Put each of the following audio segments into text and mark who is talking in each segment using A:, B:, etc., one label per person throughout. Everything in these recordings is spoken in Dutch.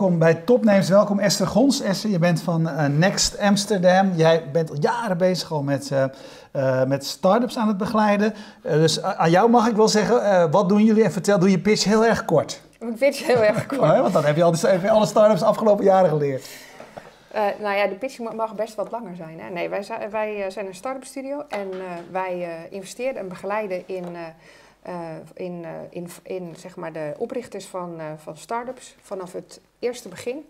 A: welkom bij Topnames. Welkom Esther Gons. Esther, je bent van uh, Next Amsterdam. Jij bent al jaren bezig al met, uh, uh, met start-ups aan het begeleiden. dus aan jou mag ik wel zeggen, wat doen jullie? En vertel, doe je pitch heel erg kort.
B: Mijn pitch heel erg kort.
A: Oh, want dan heb je, al die, alle start-ups afgelopen jaren geleerd.
B: Nou ja, de pitch mag best wat langer zijn. Hè? Nee, wij, wij zijn een start-up studio en wij investeren en begeleiden in uh, in, uh, in, in zeg maar de oprichters van, uh, van start-ups vanaf het eerste begin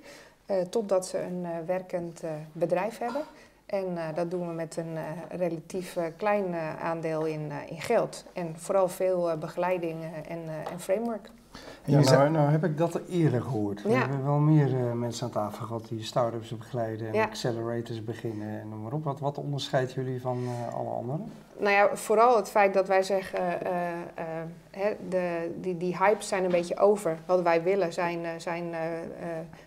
B: totdat ze een werkend bedrijf hebben. En dat doen we met een relatief klein aandeel in, in geld. En vooral veel begeleiding en, en framework.
C: Ja, nou, nou, heb ik dat eerder gehoord. We hebben wel meer uh, mensen aan tafel gehad die start-ups begeleiden en accelerators beginnen en noem maar op. Wat, wat onderscheidt jullie van uh, alle anderen?
B: Nou ja, vooral het feit dat wij zeggen, uh, hè, de, die, die hypes zijn een beetje over. Wat wij willen zijn, zijn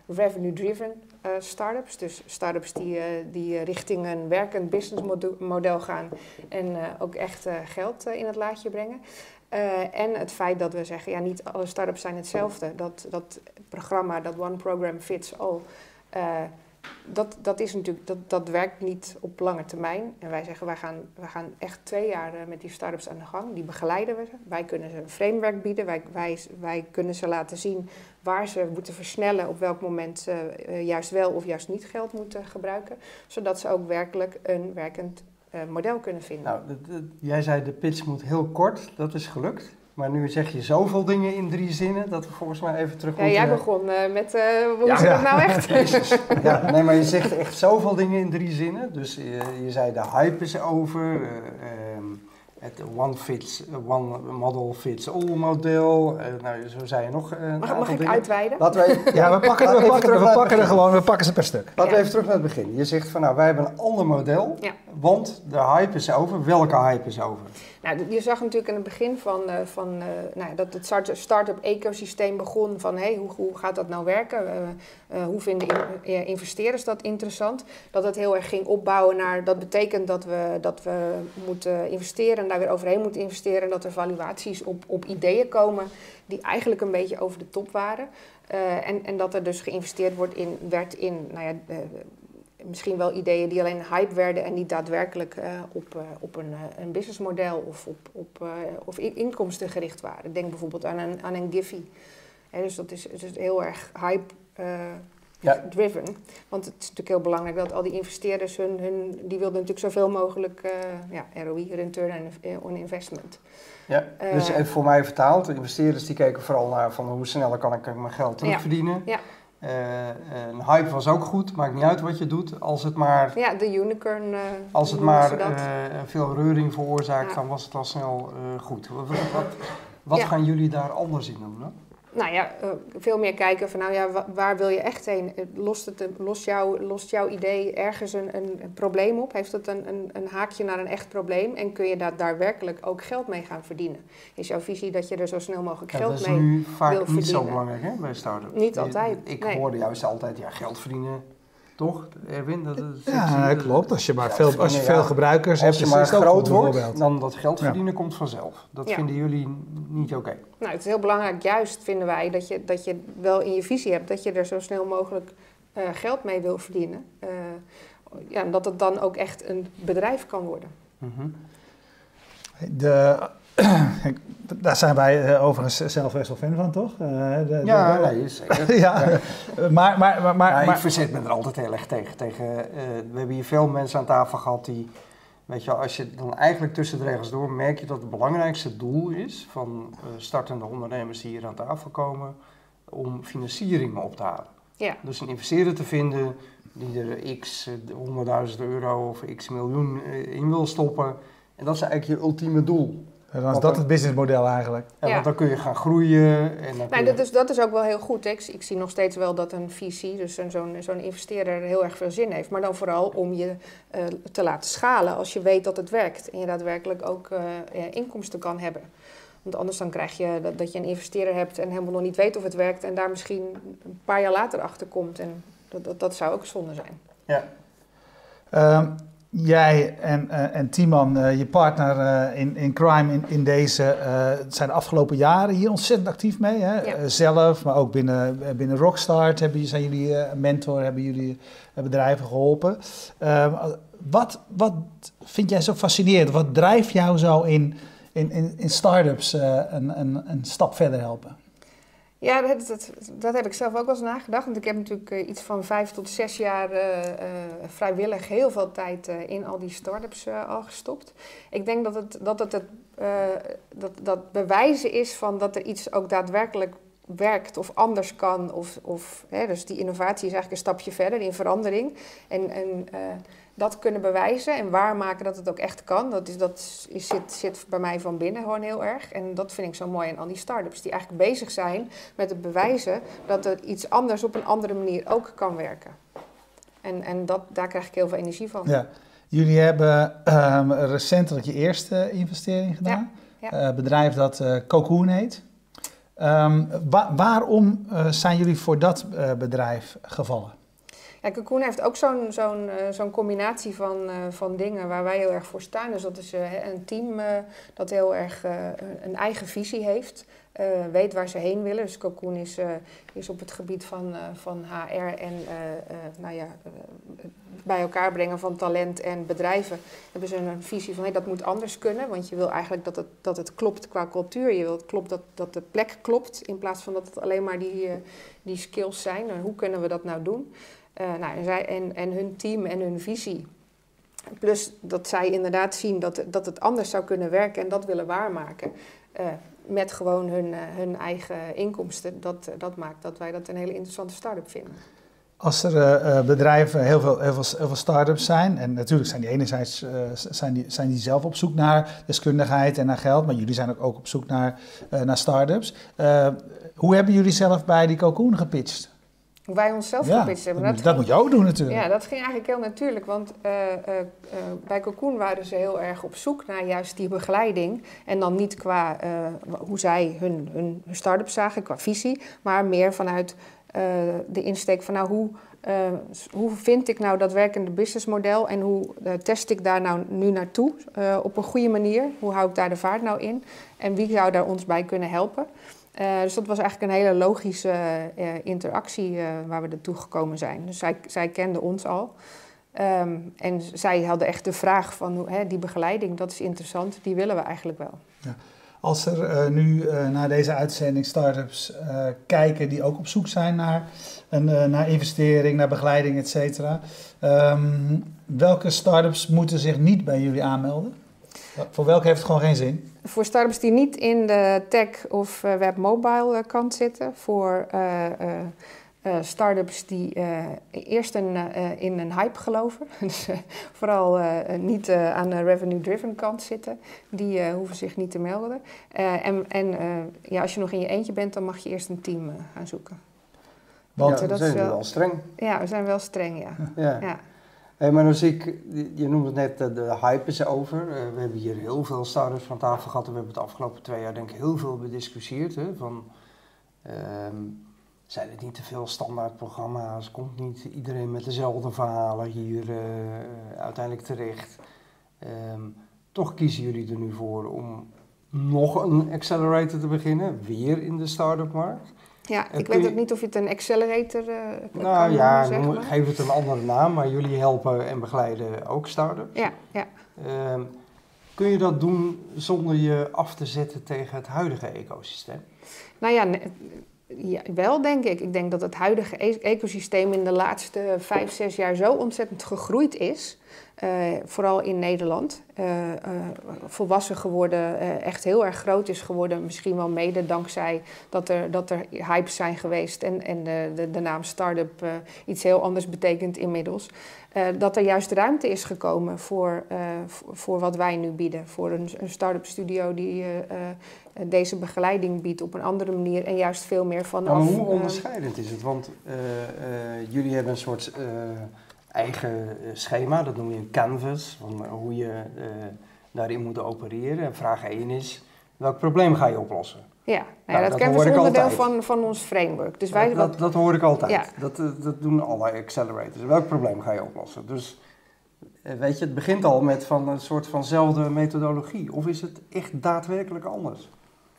B: revenue-driven start-ups. Dus start-ups die, die richting een werkend businessmodel gaan en ook echt geld in het laadje brengen. Uh, en het feit dat we zeggen, ja, niet alle start-ups zijn hetzelfde. Dat, dat programma, dat one program fits all, uh, dat, dat, is natuurlijk, dat, dat werkt niet op lange termijn. En wij zeggen, wij gaan, wij gaan echt twee jaar met die start-ups aan de gang. Die begeleiden we. Wij kunnen ze een framework bieden. Wij, wij, wij kunnen ze laten zien waar ze moeten versnellen, op welk moment ze juist wel of juist niet geld moeten gebruiken. Zodat ze ook werkelijk een werkend model kunnen vinden.
C: Nou, de, de, jij zei de pitch moet heel kort, dat is gelukt. Maar nu zeg je zoveel dingen in drie zinnen dat we volgens mij even terug
B: ja, Jij begon uh, met, uh, hoe ja, is ja. dat nou echt?
C: ja, nee, maar je zegt echt zoveel dingen in drie zinnen. Dus je zei de hype is over, um, het one, fits, one model fits all model. Uh, nou, zo zei je nog. Uh,
B: mag mag ik dingen. uitweiden?
A: Laten we, ja, we pakken, we pakken, we pakken er gewoon, we pakken ze per stuk.
C: Laten ja. we even terug naar het begin. Je zegt van nou, wij hebben een ander model, ja. Want de hype is over. Welke hype is over?
B: Nou, je zag natuurlijk in het begin van, uh, van uh, nou, dat het start-up ecosysteem begon van hey, hoe, hoe gaat dat nou werken? Uh, hoe vinden in, investeerders dat interessant? Dat het heel erg ging opbouwen naar dat betekent dat we, dat we moeten investeren en daar weer overheen moeten investeren. En dat er valuaties op, op ideeën komen die eigenlijk een beetje over de top waren. en, en dat er dus geïnvesteerd wordt in, werd in nou ja, misschien wel ideeën die alleen hype werden en niet daadwerkelijk uh, op, uh, op een, uh, een businessmodel of op, op of inkomsten gericht waren. Denk bijvoorbeeld aan een, aan een Giphy. dus dat is, is heel erg hype ja. driven. Want het is natuurlijk heel belangrijk dat al die investeerders hun, hun die wilden natuurlijk zoveel mogelijk ja, ROI, return on investment.
C: Ja, dus even voor mij vertaald, de investeerders die keken vooral naar van hoe sneller kan ik mijn geld terugverdienen. Ja. ja. Uh, een hype was ook goed, maakt niet uit wat je doet, als het maar...
B: Ja, de unicorn uh,
C: Als het maar uh, veel reuring veroorzaakt, ja. dan was het al snel goed. Wat, wat, wat ja. gaan jullie daar anders in doen?
B: Nou ja, veel meer kijken van nou ja, waar wil je echt heen? Lost, het, lost, jou, lost jouw idee ergens een, een, een probleem op? Heeft het een, een, een, haakje naar een echt probleem? En kun je daar daadwerkelijk ook geld mee gaan verdienen? Is jouw visie dat je er zo snel mogelijk geld mee wil verdienen?
C: Dat is nu vaak niet zo belangrijk hè, bij start-ups.
B: Niet altijd.
C: Ik nee. hoorde juist altijd, ja, geld verdienen toch, Erwin? Dat
A: is, ja, dat klopt. Als je maar veel, als je veel gebruikers
C: als
A: hebt,
C: je maar groot wordt, dan dat geld verdienen ja. komt vanzelf. Dat ja. vinden jullie niet oké? Okay.
B: Nou, het is heel belangrijk, juist vinden wij, dat je, dat je wel in je visie hebt dat je er zo snel mogelijk uh, geld mee wil verdienen. Uh, ja, en dat het dan ook echt een bedrijf kan worden. Mm
A: -hmm. De daar zijn wij uh, overigens zelf best wel fan van, toch? Uh,
C: de, ja, de, nee, zeker.
A: ja, ja. Maar, maar, maar, maar,
C: ik verzet me er altijd heel erg tegen. tegen uh, we hebben hier veel mensen aan tafel gehad die... Weet je, als je dan eigenlijk tussen de regels door merk je dat het belangrijkste doel is van startende ondernemers die hier aan tafel komen, om financieringen op te halen. Ja. Dus een investeerder te vinden die er x 100.000 euro of x miljoen in wil stoppen. En dat is eigenlijk je ultieme doel.
A: Dan is dat het businessmodel eigenlijk.
C: Ja, Want dan kun je gaan groeien. En dan
B: dat, is, dat is ook wel heel goed. Ik, ik zie nog steeds wel dat een VC, dus zo'n zo'n investeerder, heel erg veel zin heeft. Maar dan vooral om je uh, te laten schalen als je weet dat het werkt. En je daadwerkelijk ook uh, ja, inkomsten kan hebben. Want anders dan krijg je dat, dat je een investeerder hebt en helemaal nog niet weet of het werkt. En daar misschien een paar jaar later achter komt. En dat, dat, dat zou ook zonde zijn.
C: Ja.
A: Um, jij en, uh, en Timan, uh, je partner uh, in, in crime in, in deze, zijn de afgelopen jaren hier ontzettend actief mee. Hè?
B: Ja.
A: zelf, maar ook binnen, binnen Rockstart hebben, zijn jullie mentor, hebben jullie bedrijven geholpen. Ehm, wat, wat vind jij zo fascinerend? Wat drijft jou zo in, in, in, in start-ups een, een, een stap verder helpen?
B: Ja, dat, dat, dat, heb ik zelf ook wel eens nagedacht. Want ik heb natuurlijk uh, iets van vijf tot zes jaar uh, uh, vrijwillig heel veel tijd in al die start-ups al gestopt. Ik denk dat het, dat, het dat, dat bewijzen is van dat er iets ook daadwerkelijk werkt of anders kan. Of, of, hè, dus die innovatie is eigenlijk een stapje verder in verandering. En, en dat kunnen bewijzen en waarmaken dat het ook echt kan, dat, is, dat is, zit, zit bij mij van binnen gewoon heel erg. En dat vind ik zo mooi aan al die start-ups, die eigenlijk bezig zijn met het bewijzen dat er iets anders op een andere manier ook kan werken. En, en dat, daar krijg ik heel veel energie van.
A: Ja. Jullie hebben um, recentelijk je eerste investering gedaan. Ja, ja. Uh, bedrijf dat uh, Cocoon heet. Wa waarom uh, zijn jullie voor dat bedrijf gevallen?
B: Ja, Cocoon heeft ook zo'n zo'n combinatie van, van dingen waar wij heel erg voor staan. Dus dat is een team dat heel erg een eigen visie heeft. Weet waar ze heen willen. Dus Cocoon is, is op het gebied van, van HR en nou ja, bij elkaar brengen van talent en bedrijven. Hebben ze een visie van hey, dat moet anders kunnen. Want je wil eigenlijk dat het, dat het klopt qua cultuur. Je wilt klopt dat, dat de plek klopt. In plaats van dat het alleen maar die, die skills zijn. Hoe kunnen we dat nou doen? Nou, en, zij, en, en hun team en hun visie. Plus dat zij inderdaad zien dat, dat het anders zou kunnen werken en dat willen waarmaken. Met gewoon hun, uh, hun eigen inkomsten. Dat, dat maakt dat wij dat een hele interessante start-up vinden.
A: Als er bedrijven, heel veel, heel veel, heel start-ups zijn, en natuurlijk zijn die enerzijds zijn die, zijn die zelf op zoek naar deskundigheid en naar geld, maar jullie zijn ook, ook op zoek naar, naar start-ups. hoe hebben jullie zelf bij die cocoon gepitcht?
B: Hoe wij onszelf ja, gepitcht hebben.
A: Dat, dat, dat, moet je ook doen natuurlijk.
B: Ja, dat ging eigenlijk heel natuurlijk. Want uh, uh, uh, bij Cocoon waren ze heel erg op zoek naar juist die begeleiding. En dan niet qua hoe zij hun, hun, start-up zagen, qua visie. Maar meer vanuit de insteek van nou, hoe, hoe vind ik nou dat werkende businessmodel? En hoe test ik daar nou nu naartoe op een goede manier? Hoe hou ik daar de vaart nou in? En wie zou daar ons bij kunnen helpen? Uh, dus dat was eigenlijk een hele logische uh, interactie uh, waar we naartoe gekomen zijn. Dus zij, zij kenden ons al. Um, en zij hadden echt de vraag van hè, die begeleiding, dat is interessant, die willen we eigenlijk wel. Ja.
A: Als er nu naar deze uitzending start-ups kijken die ook op zoek zijn naar, een, naar investering, naar begeleiding, et cetera. Um, welke start-ups moeten zich niet bij jullie aanmelden? Voor welke heeft het gewoon geen zin?
B: Voor startups die niet in de tech of uh, web-mobile uh, kant zitten. Voor uh, startups die eerst een, in een hype geloven. dus vooral niet aan de revenue-driven kant zitten. Die hoeven zich niet te melden. en en ja, als je nog in je eentje bent, dan mag je eerst een team gaan zoeken.
C: Want ja, dat zijn wel, wel streng.
B: Ja, we zijn wel streng, ja.
C: ja. ja. Hey, maar als ik, je noemde het net, de, de hype is over. Uh, we hebben hier heel veel starters van tafel gehad we hebben het afgelopen twee jaar denk ik heel veel bediscussieerd. Hè, van, um, zijn het niet te veel standaardprogramma's? Komt niet iedereen met dezelfde verhalen hier uh, uiteindelijk terecht? Um, toch kiezen jullie er nu voor om nog een accelerator te beginnen, weer in de start-up markt.
B: Ja, ik weet ook niet of je het een accelerator uh,
C: nou, kan ja, noemen, zeg geef het een andere naam, maar jullie helpen en begeleiden ook start-ups.
B: Ja, ja.
C: Uh, kun je dat doen zonder je af te zetten tegen het huidige ecosysteem?
B: Nou ja, ja, wel denk ik. Ik denk dat het huidige e-, ecosysteem in de laatste vijf, zes jaar zo ontzettend gegroeid is. Uh, vooral in Nederland. Uh, uh, volwassen geworden, echt heel erg groot is geworden. Misschien wel mede dankzij dat er, dat er hypes zijn geweest en, en de, de, de naam start-up iets heel anders betekent inmiddels. dat er juist ruimte is gekomen voor, voor wat wij nu bieden. Voor een, een start-up studio die deze begeleiding biedt op een andere manier en juist veel meer van.
C: Maar hoe onderscheidend is het? Want jullie hebben een soort eigen eh, schema, dat noem je een canvas, van hoe je uh, daarin moet opereren. En vraag 1 is, welk probleem ga je oplossen?
B: Ja, nou ja nou, dat, dat is onderdeel van, van ons framework.
C: Dus wij, dat, dat, hoor ik altijd. Ja. Dat, eh, dat doen alle accelerators. Welk probleem ga je oplossen? Dus eh, weet je, het begint al met van een soort vanzelfde methodologie. Of is het echt daadwerkelijk anders?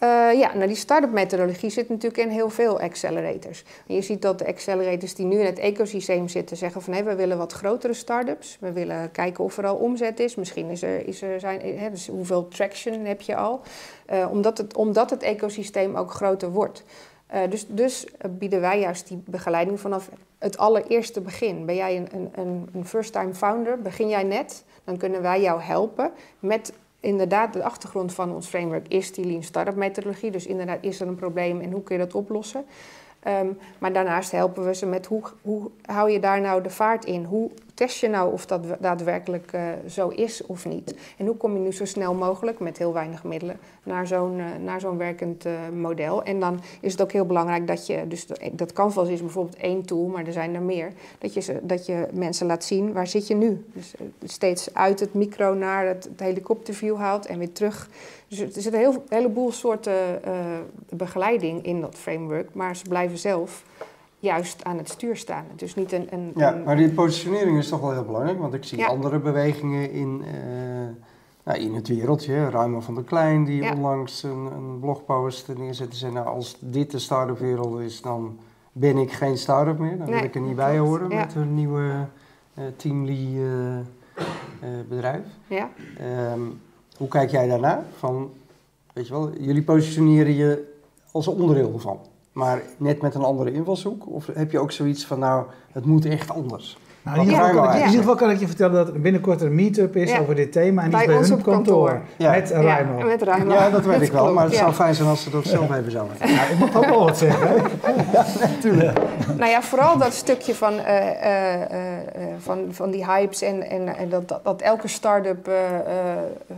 B: Uh, ja, nou die start-up methodologie zit natuurlijk in heel veel accelerators. je ziet dat de accelerators die nu in het ecosysteem zitten zeggen van hé, we willen wat grotere start-ups. We willen kijken of er al omzet is. Misschien is er, is er zijn, hè, dus hoeveel traction heb je al. Uh, omdat, het, omdat het ecosysteem ook groter wordt. Uh, dus, dus bieden wij juist die begeleiding vanaf het allereerste begin. Ben jij een, een, een first-time founder, begin jij net, dan kunnen wij jou helpen met inderdaad, de achtergrond van ons framework is die Lean Startup methodologie. Dus inderdaad, is er een probleem en hoe kun je dat oplossen? Um, maar daarnaast helpen we ze met hoe, hoe hou je daar nou de vaart in? Hoe test je nou of dat daadwerkelijk uh, zo is of niet? En hoe kom je nu zo snel mogelijk met heel weinig middelen naar zo'n zo'n werkend uh, model? En dan is het ook heel belangrijk dat je, dus dat, dat Canvas is bijvoorbeeld één tool, maar er zijn er meer, dat je, dat je mensen laat zien waar zit je nu? Dus steeds uit het micro naar het, het helikopterview haalt en weer terug. Dus er zit een heleboel soorten begeleiding in dat framework, maar ze blijven zelf juist aan het stuur staan. Dus niet een, een,
C: ja, maar die positionering is toch wel heel belangrijk, want ik zie andere bewegingen in, uh, nou, in het wereldje. Ruimer van der Klein, die onlangs een, een blogpost neerzette. Zei, nou, als dit de start-up wereld is, dan ben ik geen start-up meer. Dan wil ik er niet bij horen met hun nieuwe uh, Teamly uh, bedrijf. Ja. Um, hoe kijk jij daarnaar? Van, weet je wel, jullie positioneren je als onderdeel ervan maar net met een andere invalshoek? Of heb je ook zoiets van, nou, het moet echt anders?
A: Nou, in, ieder geval, kan ik, in ieder geval kan ik je vertellen dat er binnenkort een meet-up is over dit thema. En die is bij hun op kantoor. Ja. Met Raimo.
B: Ja, met Raimo.
C: Ja, dat weet ik wel. Maar het zou fijn zijn als ze dat zelf even zouden
A: Ja, ik mag ook wel wat zeggen.
C: ja, natuurlijk.
B: Nou ja, vooral dat stukje van, uh, uh, uh, van, van die hypes en, en, en dat, dat, dat, elke start-up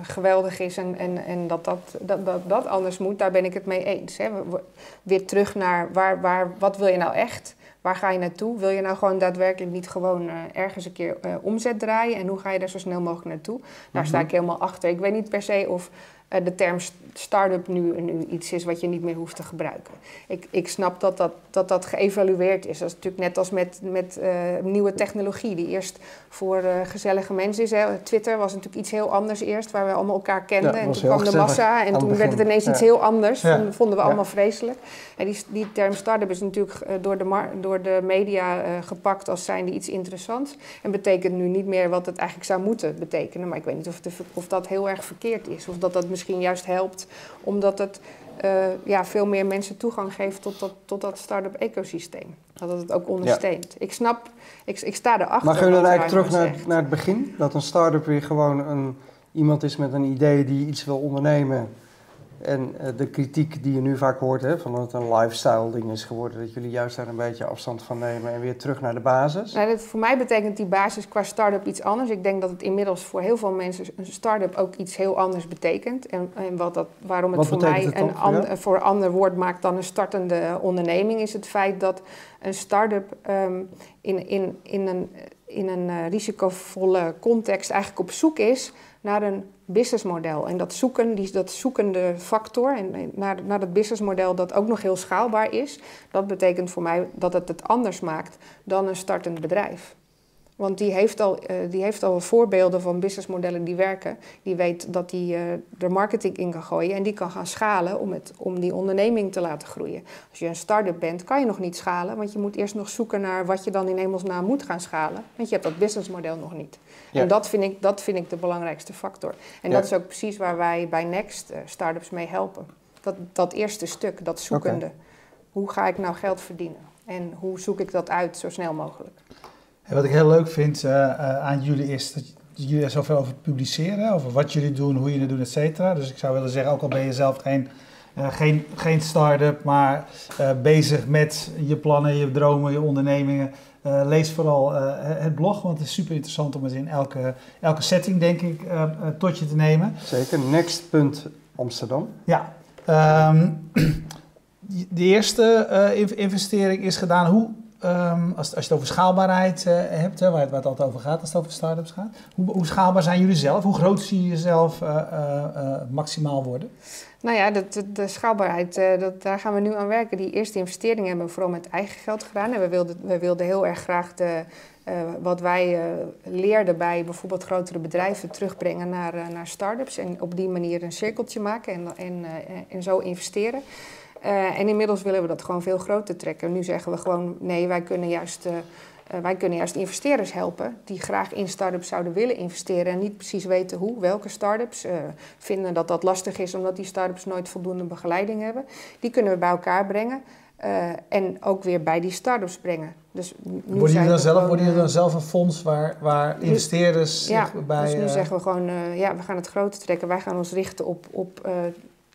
B: geweldig is en, en, en dat, dat, dat, dat, dat anders moet, daar ben ik het mee eens. Hè. Weer terug naar waar, waar, wat wil je nou echt? Waar ga je naartoe? Wil je nou gewoon daadwerkelijk niet gewoon uh, ergens een keer uh, omzet draaien? En hoe ga je daar zo snel mogelijk naartoe? Daar sta ik helemaal achter. Ik weet niet per se of uh, de term start-up nu, nu, iets is wat je niet meer hoeft te gebruiken. Ik, ik snap dat dat, dat dat geëvalueerd is. Dat is natuurlijk net als met, met uh, nieuwe technologie, die eerst voor uh, gezellige mensen is. Hè. Twitter was natuurlijk iets heel anders eerst, waar we allemaal elkaar kenden. Ja, en toen kwam de massa en toen werd het ineens ja. iets heel anders. Ja. Vonden, vonden we allemaal vreselijk. En die, die term start-up is natuurlijk door de, door de media gepakt als zijnde iets interessants. En betekent nu niet meer wat het eigenlijk zou moeten betekenen. Maar ik weet niet of, het, of dat heel erg verkeerd is. Of dat dat misschien juist helpt, omdat het uh, ja, veel meer mensen toegang geeft tot dat, tot dat start-up ecosysteem. Dat het ook ondersteunt. Ja. Ik snap, ik, ik sta erachter.
C: Maar gaan we dan eigenlijk terug naar, naar het begin? Dat een start-up weer gewoon een, iemand is met een idee die iets wil ondernemen en uh, de kritiek die je nu vaak hoort, hè, van dat het een lifestyle ding is geworden, dat jullie juist daar een beetje afstand van nemen en weer terug naar de basis?
B: Nou, dat, voor mij betekent die basis qua start-up iets anders. Ik denk dat het inmiddels voor heel veel mensen een start-up ook iets heel anders betekent. En, en wat dat, waarom het
C: wat
B: voor mij
C: het
B: een,
C: voor,
B: an, voor een ander woord maakt dan een startende onderneming, is het feit dat een start-up um, in, in, in een, in een uh, risicovolle context eigenlijk op zoek is naar een businessmodel. En dat zoeken, die, dat zoekende factor, en, naar, naar dat businessmodel dat ook nog heel schaalbaar is, dat betekent voor mij dat het het anders maakt dan een startend bedrijf. Want die heeft, al, uh, die heeft al voorbeelden van businessmodellen die werken. Die weet dat hij uh, er marketing in kan gooien en die kan gaan schalen om, het, om die onderneming te laten groeien. Als je een start-up bent, kan je nog niet schalen, want je moet eerst nog zoeken naar wat je dan in hemelsnaam moet gaan schalen. Want je hebt dat businessmodel nog niet. Ja. En dat vind, ik, dat vind ik de belangrijkste factor. En ja. dat is ook precies waar wij bij Next uh, start-ups mee helpen. Dat, dat eerste stuk, dat zoekende. Okay. Hoe ga ik nou geld verdienen? En hoe zoek ik dat uit zo snel mogelijk?
A: En wat ik heel leuk vind uh, uh, aan jullie is dat jullie er zoveel over publiceren, over wat jullie doen, hoe jullie het doen, et cetera. Dus ik zou willen zeggen, ook al ben je zelf geen, uh, geen, geen start-up, maar bezig met je plannen, je dromen, je ondernemingen. lees vooral het blog, want het is super interessant om het in elke, elke setting, denk ik, tot je te nemen.
C: Zeker, next.amsterdam.
A: Ja. Um, de eerste investering is gedaan. Hoe, Um, als, als je het over schaalbaarheid uh, hebt, hè, waar, het, altijd over gaat als het over start-ups gaat. Hoe, hoe, schaalbaar zijn jullie zelf? Hoe groot zie je jezelf uh, uh, maximaal worden?
B: Nou ja, de, de, de schaalbaarheid, dat, daar gaan we nu aan werken. Die eerste investeringen hebben we vooral met eigen geld gedaan. En we wilden, we wilden heel erg graag de, wat wij leerden bij bijvoorbeeld grotere bedrijven terugbrengen naar, naar start-ups. En op die manier een cirkeltje maken en, en, en zo investeren. En inmiddels willen we dat gewoon veel groter trekken. Nu zeggen we gewoon nee, wij kunnen juist uh, wij kunnen juist investeerders helpen die graag in start-ups zouden willen investeren en niet precies weten hoe, welke start-ups. Uh, vinden dat dat lastig is omdat die start-ups nooit voldoende begeleiding hebben. Die kunnen we bij elkaar brengen uh, en ook weer bij die start-ups brengen.
A: Dus nu worden jullie dan, zelf, worden jullie dan zelf een fonds waar, waar investeerders
B: ja,
A: bij...
B: dus nu zeggen we gewoon, ja, we gaan het groter trekken. Wij gaan ons richten op, op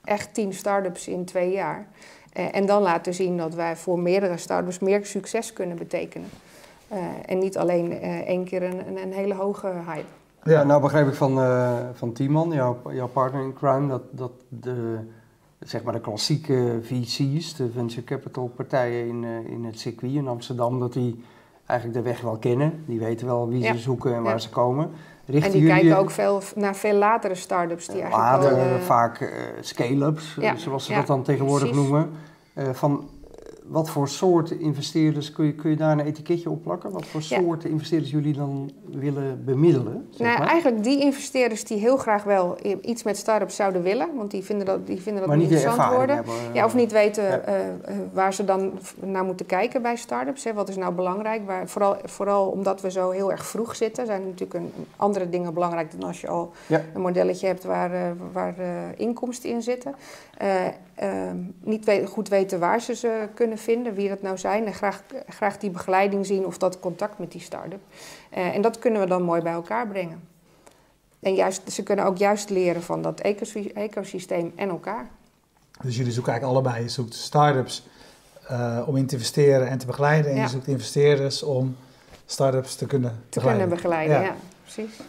B: echt tien start-ups in twee jaar. en dan laten zien dat wij voor meerdere start-ups meer succes kunnen betekenen. Uh, en niet alleen uh, één keer een, een, hele hoge hype.
C: Ja, nou begreep ik van, uh, van Timon, jouw, jouw partner in crime, dat, dat de, zeg maar de klassieke VC's, de venture capital partijen in, in het circuit in Amsterdam, dat die eigenlijk de weg wel kennen. Die weten wel wie ja. ze zoeken en waar ze komen.
B: Richten en die kijken ook veel naar veel latere start-ups die eigenlijk
C: later, al, vaak scale-ups, zoals ze dat dan tegenwoordig precies. noemen. van wat voor soorten investeerders, kun je, kun je daar een etiketje op plakken? Wat voor soorten investeerders jullie dan willen bemiddelen?
B: Zeg nou, maar? eigenlijk die investeerders die heel graag wel iets met start-ups zouden willen, want die vinden dat, die vinden dat interessant worden. Hebben, ja, of niet weten ja. uh, waar ze dan naar moeten kijken bij start-ups. Hè. Wat is nou belangrijk? Waar, vooral, vooral omdat we zo heel erg vroeg zitten, zijn natuurlijk een, andere dingen belangrijk dan als je al ja. een modelletje hebt waar, uh, waar inkomsten in zitten. Ehm, niet we goed weten waar ze ze kunnen vinden, wie dat nou zijn. En graag, graag die begeleiding zien of dat contact met die start-up. Uh, en dat kunnen we dan mooi bij elkaar brengen. En juist, ze kunnen ook juist leren van dat ecosysteem en elkaar.
A: Dus jullie zoeken eigenlijk allebei. Je zoekt start-ups uh, om in te investeren en te begeleiden. En ja. je zoekt investeerders om start-ups te kunnen
B: te begeleiden. kunnen begeleiden, ja, ja precies.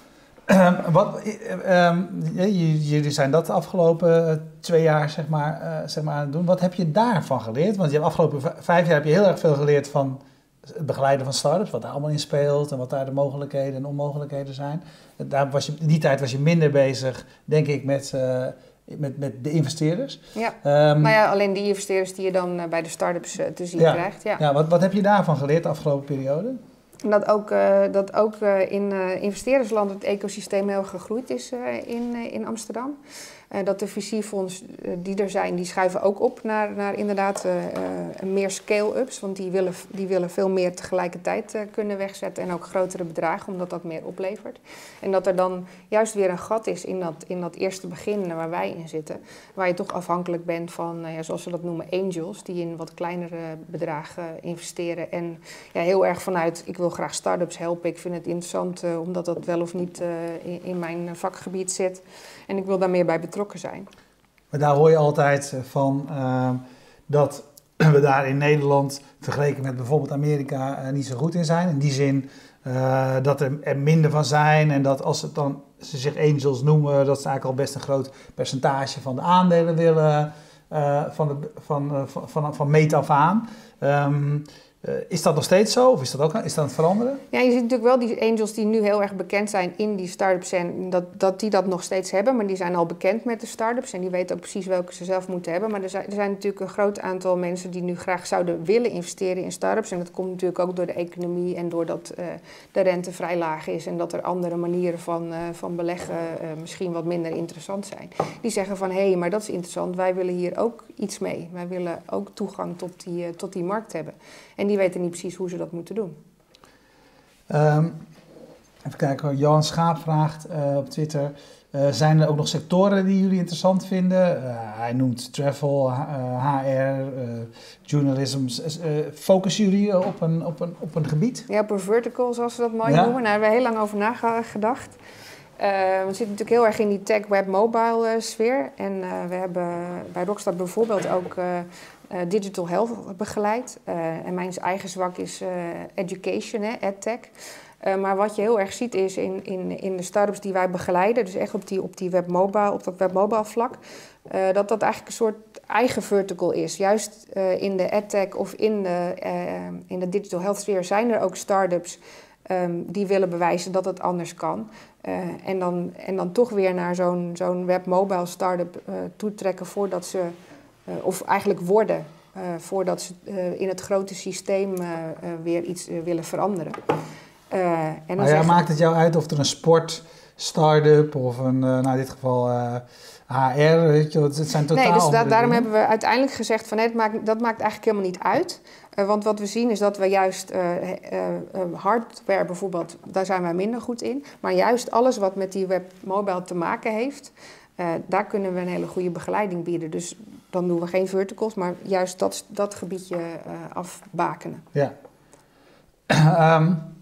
A: Um, wat, um, jullie zijn dat de afgelopen eh, twee jaar zeg maar, uh, zeg maar aan het doen. Wat heb je daarvan geleerd? Want je hebt afgelopen vijf jaar heb je heel erg veel geleerd van het begeleiden van startups, wat daar allemaal in speelt en wat daar de mogelijkheden en onmogelijkheden zijn. Daar was je, in die tijd was je minder bezig, denk ik, met, uh, met, met de investeerders.
B: Ja, um, maar ja, alleen die investeerders die je dan bij de startups te zien
A: ja,
B: krijgt. Ja,
A: ja wat, wat heb je daarvan geleerd de afgelopen periode?
B: Dat ook, uh, dat ook uh, in uh, investeerdersland het ecosysteem heel gegroeid is in, in Amsterdam. Uh, dat de VC-fonds uh, die er zijn, die schuiven ook op naar, naar inderdaad uh, meer scale-ups. Want die willen, die willen veel meer tegelijkertijd kunnen wegzetten. En ook grotere bedragen, omdat dat meer oplevert. En dat er dan juist weer een gat is in dat, in dat eerste begin waar wij in zitten. Waar je toch afhankelijk bent van, ja, zoals we dat noemen, angels. Die in wat kleinere bedragen investeren. En ja, heel erg vanuit, ik wil graag start-ups helpen. Ik vind het interessant omdat dat wel of niet in mijn vakgebied zit. En ik wil daar meer bij betrokken zijn.
A: Maar daar hoor je altijd van uh, dat we daar in Nederland vergeleken met bijvoorbeeld Amerika uh, niet zo goed in zijn. In die zin uh, dat er, er, minder van zijn en dat als het dan, ze zich angels noemen, dat ze eigenlijk al best een groot percentage van de aandelen willen van, de, van, van, van, van meet af aan. Um, uh, is dat nog steeds zo of is dat ook is dat aan het veranderen?
B: Ja, je ziet natuurlijk wel die angels die nu heel erg bekend zijn in die start-ups en dat, dat die dat nog steeds hebben, maar die zijn al bekend met de start-ups en die weten ook precies welke ze zelf moeten hebben. Maar er zijn, er zijn natuurlijk een groot aantal mensen die nu graag zouden willen investeren in start-ups en dat komt natuurlijk ook door de economie en doordat uh, de rente vrij laag is en dat er andere manieren van, uh, van beleggen misschien wat minder interessant zijn. Die zeggen van hé, hey, maar dat is interessant, wij willen hier ook iets mee. Wij willen ook toegang tot die, tot die markt hebben. En weten niet precies hoe ze dat moeten doen.
A: Um, even kijken, Johan Schaap vraagt uh, op Twitter. Uh, zijn er ook nog sectoren die jullie interessant vinden? Uh, hij noemt travel, HR, journalism. focussen jullie op een, op, een, op een gebied?
B: Ja, op een vertical, zoals we dat mooi ja. noemen. Daar hebben we heel lang over nagedacht. we zitten natuurlijk heel erg in die tech, web, mobile sfeer. En we hebben bij Rockstar bijvoorbeeld ook digital health begeleid. Uh, en mijn eigen zwak is uh, education, hè, edtech. maar wat je heel erg ziet is in, in, in de startups die wij begeleiden, dus echt op, die, op, die op dat webmobile vlak, dat dat eigenlijk een soort eigen vertical is. Juist in de edtech of in de, in de digital health sfeer zijn er ook startups um, die willen bewijzen dat het anders kan. en, dan, en dan toch weer naar zo'n zo'n webmobile startup toetrekken voordat ze uh, of eigenlijk worden uh, voordat ze uh, in het grote systeem weer iets willen veranderen. En dan
A: maar ja, maakt het jou uit of er een sport start-up of een, nou in dit geval uh, HR, weet je, het zijn totaal
B: Nee, dus da daarom hebben we uiteindelijk gezegd van nee, het maakt, dat maakt eigenlijk helemaal niet uit. Uh, want wat we zien is dat we juist hardware bijvoorbeeld, daar zijn wij minder goed in. Maar juist alles wat met die web mobile te maken heeft, daar kunnen we een hele goede begeleiding bieden. Dus dan doen we geen verticals, maar juist dat, dat gebiedje afbakenen.
A: Ja. um,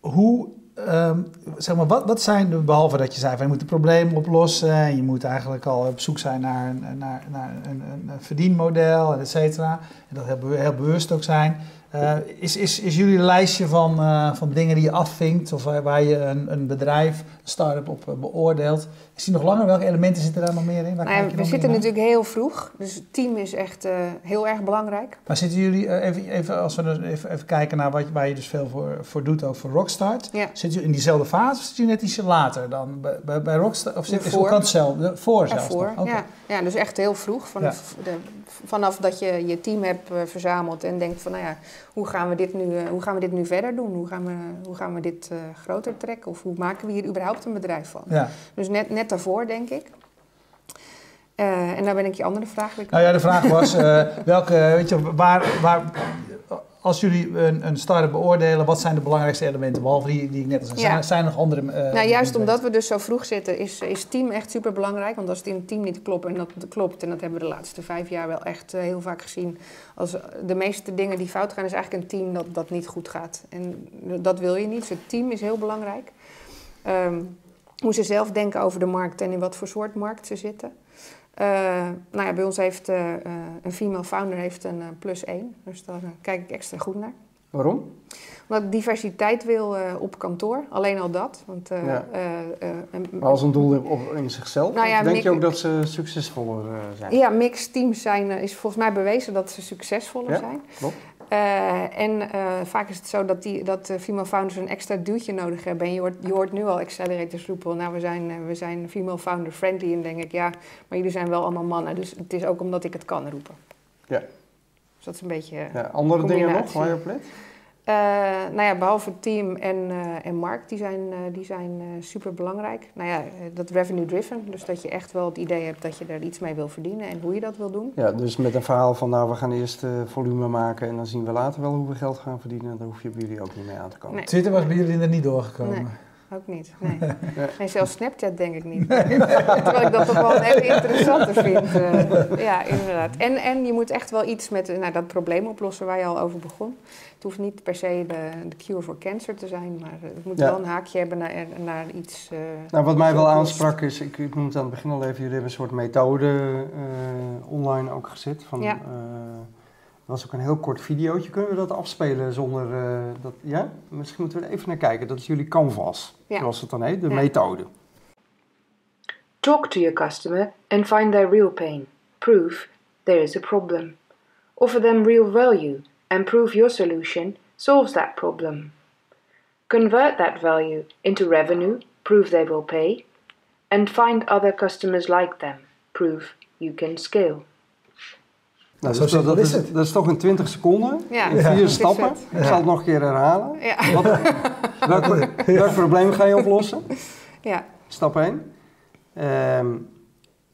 A: hoe, um, zeg maar, wat, wat zijn, behalve dat je zei van je moet een probleem oplossen en je moet eigenlijk al op zoek zijn naar, naar, naar een, een, verdienmodel, et cetera. En dat heel, heel bewust ook zijn. Uh, is, is, is jullie lijstje van, uh, van dingen die je afvinkt of waar, je een, een bedrijf, een start-up op uh, beoordeelt, is die nog langer? Welke elementen zitten daar nog meer in?
B: Nou ja, we zitten natuurlijk heel vroeg, dus het team is echt heel erg belangrijk.
A: Maar zitten jullie, even, even als we dus even, even kijken naar wat, waar je dus veel voor, voor doet, ook voor Rockstart.
B: Ja.
A: Zit je in diezelfde fase of zit je net ietsje later dan bij, bij, bij Rockstart? Of zit je voor zelfs
B: voor?
A: Okay.
B: ja. ja, dus echt heel vroeg. Vanaf, ja. de, vanaf dat je je team hebt verzameld en denkt van, nou ja, hoe gaan we dit nu, hoe gaan we dit nu verder doen? Hoe gaan we, hoe gaan we dit groter trekken? Of hoe maken we hier überhaupt een bedrijf van?
A: Ja.
B: Dus net, net daarvoor, denk ik. Uh, en daar ben ik je andere vraag weer
A: Nou ja, de vraag was, welke, weet je, waar, waar, als jullie een, een start-up beoordelen, wat zijn de belangrijkste elementen? Behalve die, die ik net al zei.
B: Ja.
A: Zijn, zijn er nog andere... Uh,
B: nou, juist omdat we dus zo vroeg zitten, is, is team echt super belangrijk. Want als het in het team niet klopt, en dat klopt, en dat hebben we de laatste vijf jaar wel echt heel vaak gezien. Als de meeste dingen die fout gaan, is eigenlijk een team dat, dat niet goed gaat. En dat wil je niet. Dus het team is heel belangrijk. Um, hoe ze zelf denken over de markt en in wat voor soort markt ze zitten. Uh, nou ja, bij ons heeft uh, uh, een female founder heeft een plus één. Dus daar kijk ik extra goed naar.
C: Waarom?
B: Omdat ik diversiteit wil op kantoor. Alleen al dat. Want,
C: ja. maar als een doel op, in zichzelf?
B: Nou ja,
C: denk je ook dat ze succesvoller zijn?
B: Ja, mixed teams zijn, is volgens mij bewezen dat ze succesvoller
C: ja,
B: zijn.
C: Klopt.
B: Uh, en uh, vaak is het zo dat, die, dat uh, female founders een extra duwtje nodig hebben. En je hoort, je hoort nu al accelerators roepen, nou we zijn, we zijn female founder friendly. En denk ik, ja, maar jullie zijn wel allemaal mannen. Dus het is ook omdat ik het kan roepen.
C: Ja.
B: Dus dat is een beetje
C: ja, Andere dingen nog waar je op let?
B: Uh, nou ja, behalve het team en, uh, en Mark, die zijn, uh, die zijn super belangrijk. Nou ja, dat revenue driven, dus dat je echt wel het idee hebt dat je er iets mee wil verdienen en hoe je dat wil doen.
C: Ja, dus met een verhaal van nou, we gaan eerst volume maken en dan zien we later wel hoe we geld gaan verdienen. Daar hoef je bij jullie ook niet mee aan te komen.
B: Nee.
A: Twitter was bij jullie er niet doorgekomen.
B: Nee. Ook niet, nee. nee. zelfs Snapchat denk ik niet. Terwijl ik dat toch wel een hele interessante vind. Uh, ja, inderdaad. En, en je moet echt wel iets met nou, dat probleem oplossen waar je al over begon. Het hoeft niet per se de, de cure voor cancer te zijn, maar het moet ja. wel een haakje hebben naar, naar iets... Uh,
C: nou, wat mij wel aansprak is, ik, ik noemde het aan het begin al even, jullie hebben een soort methode uh, online ook gezet. Van,
B: ja.
C: Was ook een heel kort videootje. Kunnen we dat afspelen zonder uh, dat... Ja? Misschien moeten we er even naar kijken. Dat is jullie canvas,
B: ja.
C: zoals het dan heet. De
B: ja.
C: methode.
D: Talk to your customer and find their real pain. Prove there is a problem. Offer them real value and prove your solution solves that problem. Convert that value into revenue. Prove they will pay. And find other customers like them. Prove you can scale.
C: Nou,
A: Zo
C: dus dat,
A: is
C: is,
A: het.
C: dat is toch in 20 seconden,
B: Ja,
C: in vier stappen. Ik zal het nog een keer herhalen.
B: Ja.
C: Wat, welk, welk probleem ga je oplossen?
B: ja.
C: Stap 1. Ehm,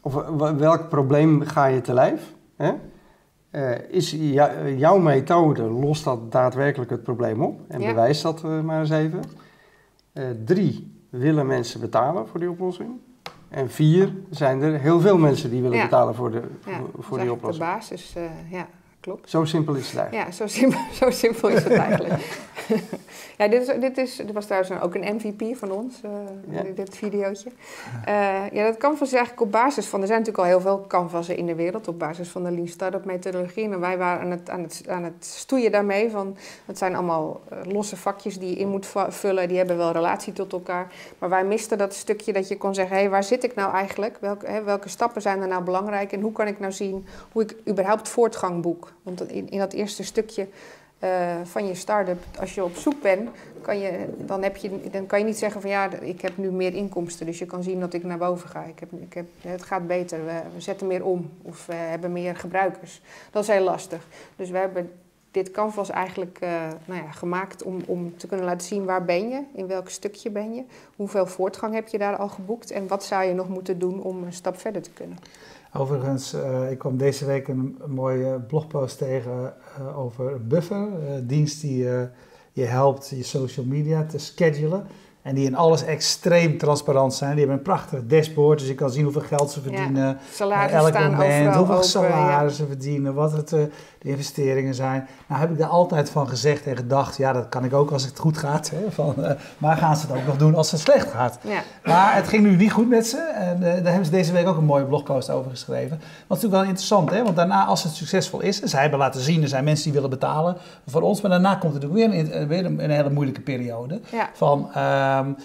C: of w- welk probleem ga je te lijf? Hè? Eh, is jou- jouw methode, lost dat daadwerkelijk het probleem op? En
B: Ja.
C: bewijs dat eh, maar eens even. Eh, drie, willen mensen betalen voor die oplossing? En vier, zijn er heel veel mensen die willen
B: Ja.
C: betalen voor, de,
B: ja.
C: voor, die oplossing.
B: De basis, eh, ja, klopt.
C: Zo simpel is het eigenlijk.
B: Ja, zo simpel, zo simpel is het eigenlijk. ja, dit, is, dit, is, dit was trouwens ook een MVP van ons, eh,
C: Ja.
B: dit, videootje. Eh, ja, dat canvas is eigenlijk op basis van... Er zijn natuurlijk al heel veel canvassen in de wereld... op basis van de Lean Startup methodologie. En wij waren aan het, aan het, aan het stoeien daarmee van... Het zijn allemaal eh, losse vakjes die je in moet vullen. Die hebben wel relatie tot elkaar. Maar wij misten dat stukje dat je kon zeggen... hé, hey, waar zit ik nou eigenlijk? Welke, hè, welke stappen zijn er nou belangrijk? En hoe kan ik nou zien hoe ik überhaupt voortgang boek? Want in, in dat eerste stukje eh, van je start-up, als je op zoek bent, kan je, dan, heb je, dan kan je niet zeggen van ja, ik heb nu meer inkomsten, dus je kan zien dat ik naar boven ga. Ik heb, ik heb, het gaat beter, we, zetten meer om of we hebben meer gebruikers. Dat is heel lastig. Dus we hebben dit canvas eigenlijk eh, nou ja, gemaakt om, om te kunnen laten zien waar ben je, in welk stukje ben je, hoeveel voortgang heb je daar al geboekt en wat zou je nog moeten doen om een stap verder te kunnen.
A: Overigens, eh, ik kwam deze week een, mooie blogpost tegen uh, over Buffer, een dienst die je helpt je social media te schedulen. En die in alles extreem transparant zijn. Die hebben een prachtig dashboard, dus je kan zien hoeveel geld ze verdienen. Ja,
B: salarissen elk staan
A: moment, hoeveel
B: open,
A: salarissen ze verdienen, wat het, uh, de investeringen zijn. Nou heb ik daar altijd van gezegd en gedacht, ja dat kan ik ook als het goed gaat. Hè, van, uh, maar gaan ze het ook nog doen als het slecht gaat?
B: Ja.
A: Maar het ging nu niet goed met ze. En uh, daar hebben ze deze week ook een mooie blogpost over geschreven. Wat natuurlijk wel interessant, hè? want daarna als het succesvol is, en zij hebben laten zien, er zijn mensen die willen betalen voor ons. Maar daarna komt er natuurlijk weer een, weer een, hele moeilijke periode. Van,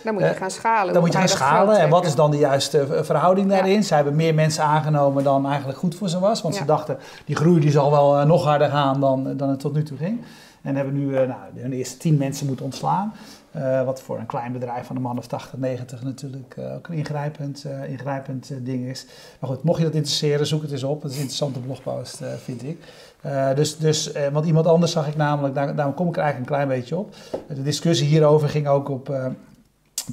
B: dan moet je gaan schalen.
A: Dan moet je gaan schalen. En wat is dan de juiste verhouding daarin? Ja. Ze hebben meer mensen aangenomen dan eigenlijk goed voor ze was. Want ja. ze dachten, die groei die zal wel uh, nog harder gaan dan, dan het tot nu toe ging. En hebben nu nou, de eerste tien mensen moeten ontslaan. Uh, wat voor een klein bedrijf van een man of 80, 90 natuurlijk ook een ingrijpend, ingrijpend ding is. Maar goed, mocht je dat interesseren, zoek het eens op. Het is een interessante blogpost, vind ik. Dus, dus want iemand anders zag ik namelijk, daar, daarom kom ik er eigenlijk een klein beetje op. De discussie hierover ging ook op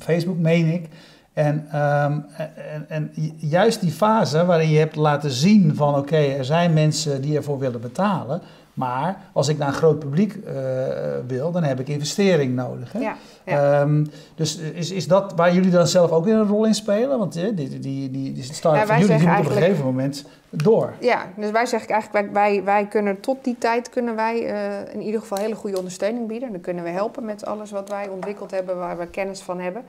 A: Facebook, meen ik. En, um, en, en, juist die fase waarin je hebt laten zien van oké, er zijn mensen die ervoor willen betalen. Maar als ik naar een groot publiek uh, wil, dan heb ik investering nodig. Hè?
B: Ja, ja.
A: Um, dus is, is dat waar jullie dan zelf ook weer een rol in spelen? Want die, die, die, die, die start
B: ja,
A: van jullie moet op een gegeven moment door.
B: Ja, dus wij zeggen eigenlijk, wij, wij kunnen tot die tijd kunnen wij uh, in ieder geval hele goede ondersteuning bieden. Dan kunnen we helpen met alles wat wij ontwikkeld hebben, waar we kennis van hebben.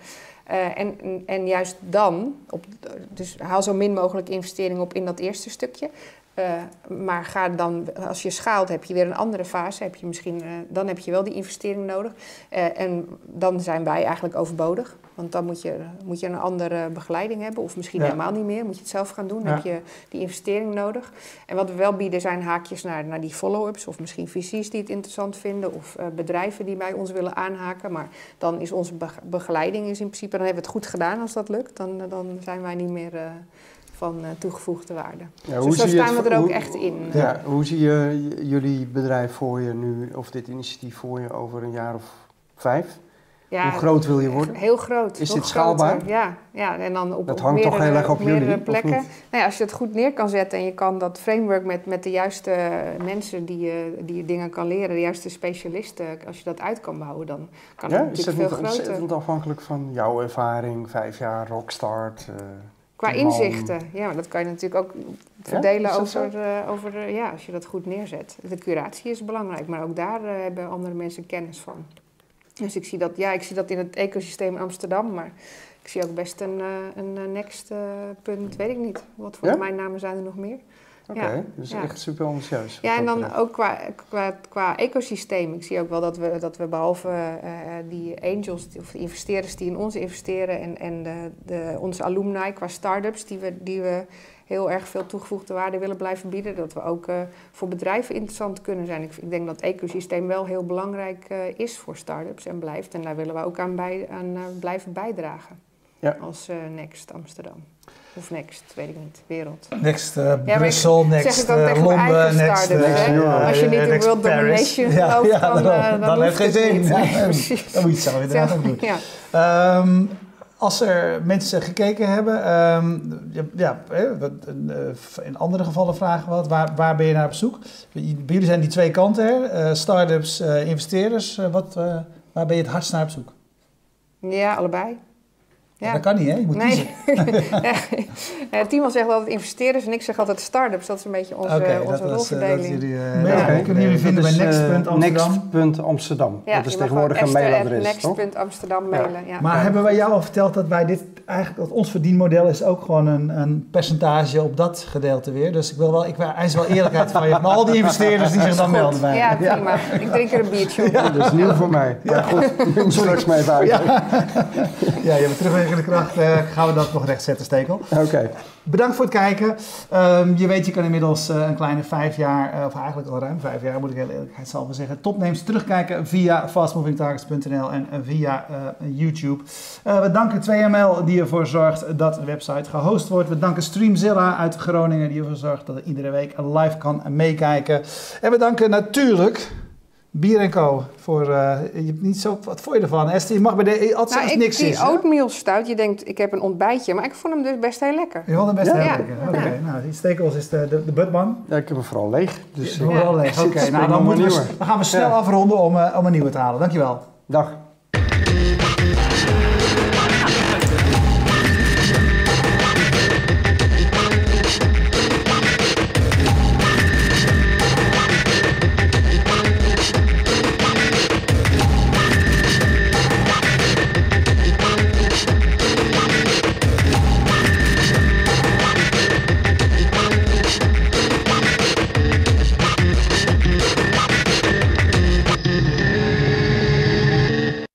B: Uh, en, en juist dan, op, dus haal zo min mogelijk investering op in dat eerste stukje. Uh, maar ga dan, als je schaalt, heb je weer een andere fase. Heb je misschien, uh, dan heb je wel die investering nodig. Uh, en dan zijn wij eigenlijk overbodig. Want dan moet je, moet je een andere begeleiding hebben. Of misschien ja. helemaal niet meer. Moet je het zelf gaan doen. Dan ja. heb je die investering nodig. En wat we wel bieden zijn haakjes naar, naar die follow-ups. Of misschien visies die het interessant vinden. Of bedrijven die bij ons willen aanhaken. Maar dan is onze begeleiding is in principe... Dan hebben we het goed gedaan als dat lukt. Dan, dan zijn wij niet meer van uh, toegevoegde waarde.
C: Ja,
B: dus daar staan
C: het,
B: we er ook
C: hoe,
B: echt in.
C: Ja, hoe zie je jullie bedrijf voor je nu, of dit initiatief voor je over een jaar of vijf?
B: Ja,
C: hoe groot wil je worden?
B: Heel groot.
C: Is dit schaalbaar?
B: Groter. Ja, ja, en dan op,
C: dat hangt
B: meerdere,
C: toch heel erg op jullie,
B: plekken. Nou ja, als je het goed neer kan zetten en je kan dat framework met, met de juiste mensen die je, die je dingen kan leren, de juiste specialisten, als je dat uit kan bouwen, dan kan
C: ja,
B: het natuurlijk veel
C: groter.
B: groter.
C: Is het afhankelijk van jouw ervaring, vijf jaar rockstart? Uh,
B: Qua inzichten, ja, maar dat kan je natuurlijk ook verdelen
C: ja,
B: over, uh, over uh, ja, als je dat goed neerzet. De curatie is belangrijk, maar ook daar uh, hebben andere mensen kennis van. Dus ik zie dat, ja, ik zie dat in het ecosysteem in Amsterdam, maar ik zie ook best een, een next punt, weet ik niet. Wat voor
C: Ja?
B: domeinnamen zijn er nog meer?
C: Oké,
B: Ja,
C: dus
B: ja.
C: echt super ambitieus.
B: Ja, en dan
C: betreft.
B: ook qua, qua, qua ecosysteem. Ik zie ook wel dat we, dat we behalve eh, die angels of de investeerders die in ons investeren en, en de, de, onze alumni qua start-ups die we, die we heel erg veel toegevoegde waarde willen blijven bieden, dat we ook eh, voor bedrijven interessant kunnen zijn. Ik, ik denk dat het ecosysteem wel heel belangrijk eh, is voor start-ups en blijft. En daar willen we ook aan, bij, aan eh, blijven bijdragen
C: Ja.
B: als eh, Next Amsterdam. Of Next, weet ik niet, wereld.
A: Next uh, Brussel, next uh,
B: mijn
A: Londen, next, uh, uh,
B: Als je niet in world
A: Paris.
B: domination
A: ja, ja,
B: dan,
A: dan,
B: eh, dan
A: dan heeft geen
B: het
A: zin. Ja, dan-
B: precies.
A: dan moet je het zelf inderdaad ook doen.
B: Ja.
A: Ehm, als er mensen gekeken hebben, ehm, ja, ja, hè, wat, eh, in andere gevallen vragen we wat, waar, waar ben je naar op zoek? Bij jullie zijn die twee kanten, hè? Eh, start-ups, eh, investeerders. Eh, wat, eh, waar ben je het hardst naar op zoek?
B: ja, allebei. Ja.
A: Dat kan niet, hè? Je moet kiezen.
B: Nee. ja, Timo zegt altijd investeerders en ik zeg altijd start-ups. Dat is een beetje onze, onze
A: dat was, eh, dat is
B: rolverdeling.
A: jullie, eh,
B: Ja.
A: kunnen jullie vinden
C: Dat
A: bij
C: eh,
A: next.amsterdam.
C: Next.amsterdam.
B: ja,
C: dat is tegenwoordig een mailadres,
B: next.amsterdam mailen. Ja.
A: Maar hebben wij jou al verteld dat wij dit eigenlijk, dat ons verdienmodel is ook gewoon een, een percentage op dat gedeelte weer. Dus ik wil wel, ik eis wel eerlijkheid van je, maar al die investeerders die zich dan melden bij.
B: Ja, prima. Ik drink er een biertje op.
C: Dat is nieuw voor mij. Maar goed, straks maar even uit.
A: Ja, ja je hebt terugwerkende kracht. eh, gaan we dat nog rechtzetten, Stekel.
C: Oké.
A: Bedankt voor het kijken. Ehm, je weet, je kan inmiddels eh, een kleine vijf jaar, eh, of eigenlijk al ruim vijf jaar, moet ik heel eerlijkheidshalve zeggen, topnames terugkijken via fastmovingtargets.nl en via YouTube. We danken 2ML die ervoor zorgt dat de website gehost wordt. We danken Streamzilla uit Groningen die ervoor zorgt dat er iedere week live kan meekijken. En we danken natuurlijk Bier Co. Voor, uh, je hebt niet zo, wat vond je ervan? Esther, je mag bij de altijd nou, niks
B: Die oatmeal stout, je denkt ik heb een ontbijtje, maar ik vond hem dus best heel lekker.
A: Je vond hem best heel lekker? Oké, okay. nou die steekels is de, de, de Budman.
C: Ja, ik heb hem vooral leeg. Dus,
A: ja, vooral leeg, oké. nou, dan, we, dan, gaan we snel afronden om, uh, om een nieuwe te halen. Dankjewel.
C: Dag.